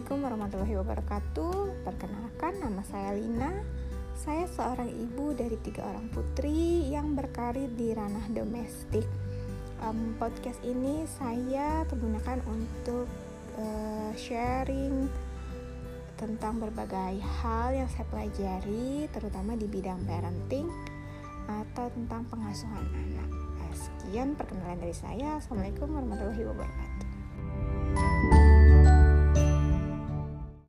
Assalamualaikum warahmatullahi wabarakatuh. Perkenalkan, nama saya Lina. Saya seorang ibu dari tiga orang putri yang berkarir di ranah domestik. Um, podcast ini saya pergunakan untuk uh, sharing tentang berbagai hal yang saya pelajari, terutama di bidang parenting atau tentang pengasuhan anak. Nah, sekian perkenalan dari saya. Assalamualaikum warahmatullahi wabarakatuh.